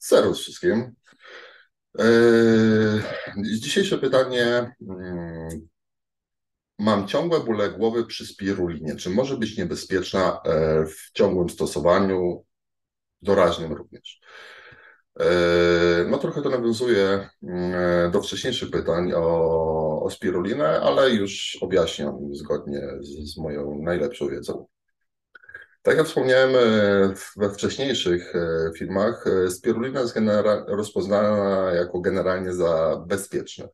Serwus wszystkim. Dzisiejsze pytanie. Mm, mam ciągłe bóle głowy przy spirulinie. Czy może być niebezpieczna e, w ciągłym stosowaniu, doraźnym również? E, no trochę to nawiązuje mm, do wcześniejszych pytań o, o spirulinę, ale już objaśniam zgodnie z, z moją najlepszą wiedzą. Tak jak wspomniałem e, we wcześniejszych e, filmach, e, spirulina jest rozpoznana jako generalnie za bezpieczny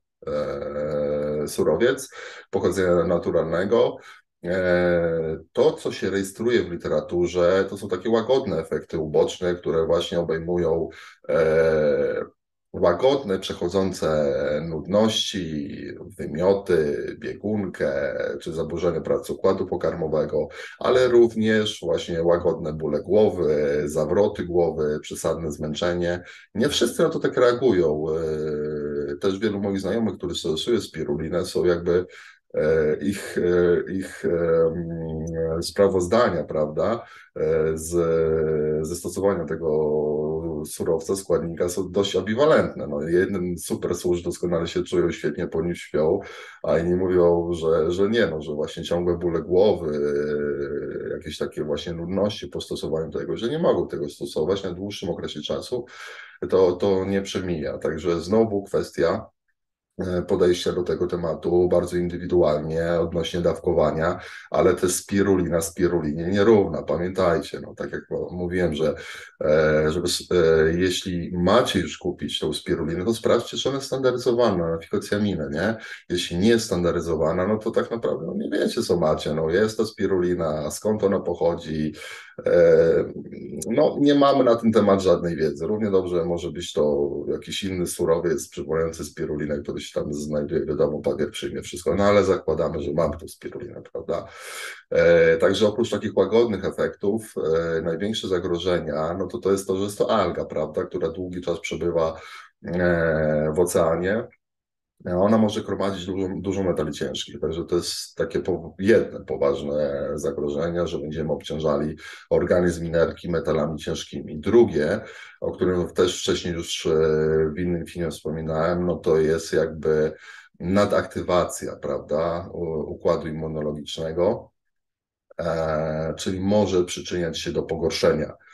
surowiec pochodzenia naturalnego. To, co się rejestruje w literaturze, to są takie łagodne efekty uboczne, które właśnie obejmują łagodne, przechodzące nudności, wymioty, biegunkę czy zaburzenie pracy układu pokarmowego, ale również właśnie łagodne bóle głowy, zawroty głowy, przesadne zmęczenie. Nie wszyscy na to tak reagują. E, też wielu moich znajomych, którzy stosują spirulinę, są jakby ich, e, ich sprawozdania, prawda, z, ze stosowania tego surowca, składnika są dość ambiwalentne. No, jeden super służ doskonale się czują, świetnie po nim śpią, a inni mówią, że, że nie, no, że właśnie ciągłe bóle głowy, jakieś takie właśnie nudności po stosowaniu tego, że nie mogą tego stosować na dłuższym okresie czasu, to, to nie przemija. Także znowu kwestia E, podejścia do tego tematu bardzo indywidualnie odnośnie dawkowania, ale też spirulina spirulinie nierówna. Pamiętajcie, no tak jak mówiłem, że e, żeby, e, jeśli macie już kupić tą spirulinę, to sprawdźcie, czy ona jest standaryzowana na fikocjaminę, nie? Jeśli nie jest standaryzowana, no to tak naprawdę no nie wiecie, co macie. No jest ta spirulina, skąd ona pochodzi, no, nie mamy na ten temat żadnej wiedzy. Równie dobrze może być to jakiś inny surowiec przypominający spirulinę, który się tam znajduje, wiadomo, papier przyjmie wszystko, no ale zakładamy, że mamy tą spirulinę, prawda? E, także oprócz takich łagodnych efektów, e, największe zagrożenia, no to to jest to, że jest to alga, prawda, która długi czas przebywa e, w oceanie ona może gromadzić dużo, dużo metali ciężkich, także to jest takie po, jedne poważne zagrożenie, że będziemy obciążali organizm inerki metalami ciężkimi. Drugie, o którym też wcześniej już e, w innym filmie wspominałem, no to jest jakby nadaktywacja, prawda, układu immunologicznego, e, czyli może przyczyniać się do pogorszenia E,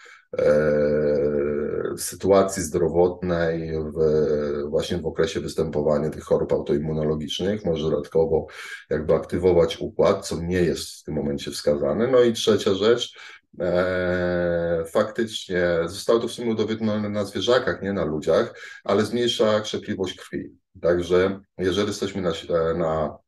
sytuacji zdrowotnej w, właśnie w okresie występowania tych chorób autoimmunologicznych, może dodatkowo jakby aktywować układ, co nie jest w tym momencie wskazane. No i trzecia rzecz, e, faktycznie zostało to w sumie udowodnione na zwierzakach, nie na ludziach, ale zmniejsza krzepliwość krwi. Także jeżeli jesteśmy na, na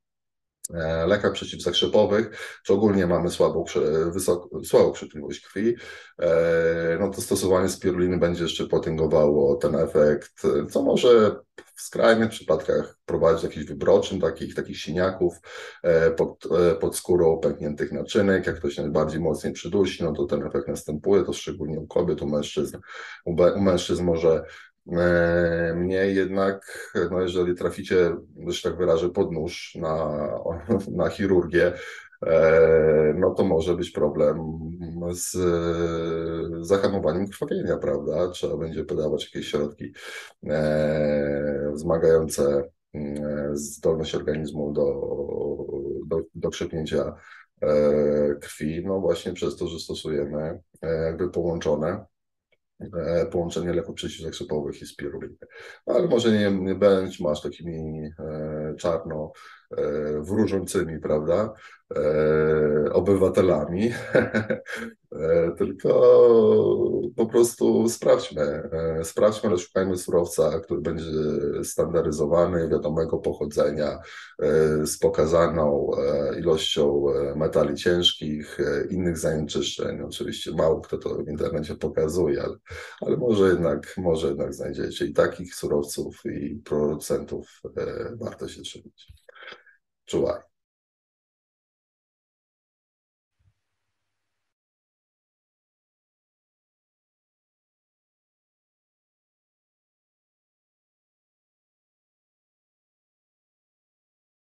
lekach przeciwzakrzepowych, czy ogólnie mamy słabą, wysoko, słabą krzepliwość krwi, e, no to stosowanie spiruliny będzie jeszcze potęgowało ten efekt, co może w skrajnych przypadkach prowadzić do jakichś wybroczyn, takich, takich siniaków e, pod, pod skórą pękniętych naczynek. Jak ktoś najbardziej mocniej przydusi, no to ten efekt następuje, to szczególnie u kobiet, u mężczyzn. U, u mężczyzn może E, mnie jednak, no jeżeli traficie, że tak wyrażę, pod nóż na, na chirurgię, e, no to może być problem z zahamowaniem krwawienia, prawda? Trzeba będzie podawać jakieś środki e, wzmagające zdolność organizmu do, do, do krzepnięcia krwi, no właśnie przez to, że stosujemy jakby połączone E, połączenie leków przeciwzakrzepowych i spiruliny. No, ale może nie, nie masz takimi e, czarno e, wróżącymi, prawda, e, obywatelami, tylko prostu sprawdźmy, e, sprawdźmy, ale szukajmy surowca, który będzie standaryzowany, wiadomego pochodzenia, z pokazaną ilością metali ciężkich, innych zanieczyszczeń. Oczywiście mało kto to w internecie pokazuje, ale, ale może, jednak, może jednak znajdziecie i takich surowców i producentów warto się trzymać. Czuwaj.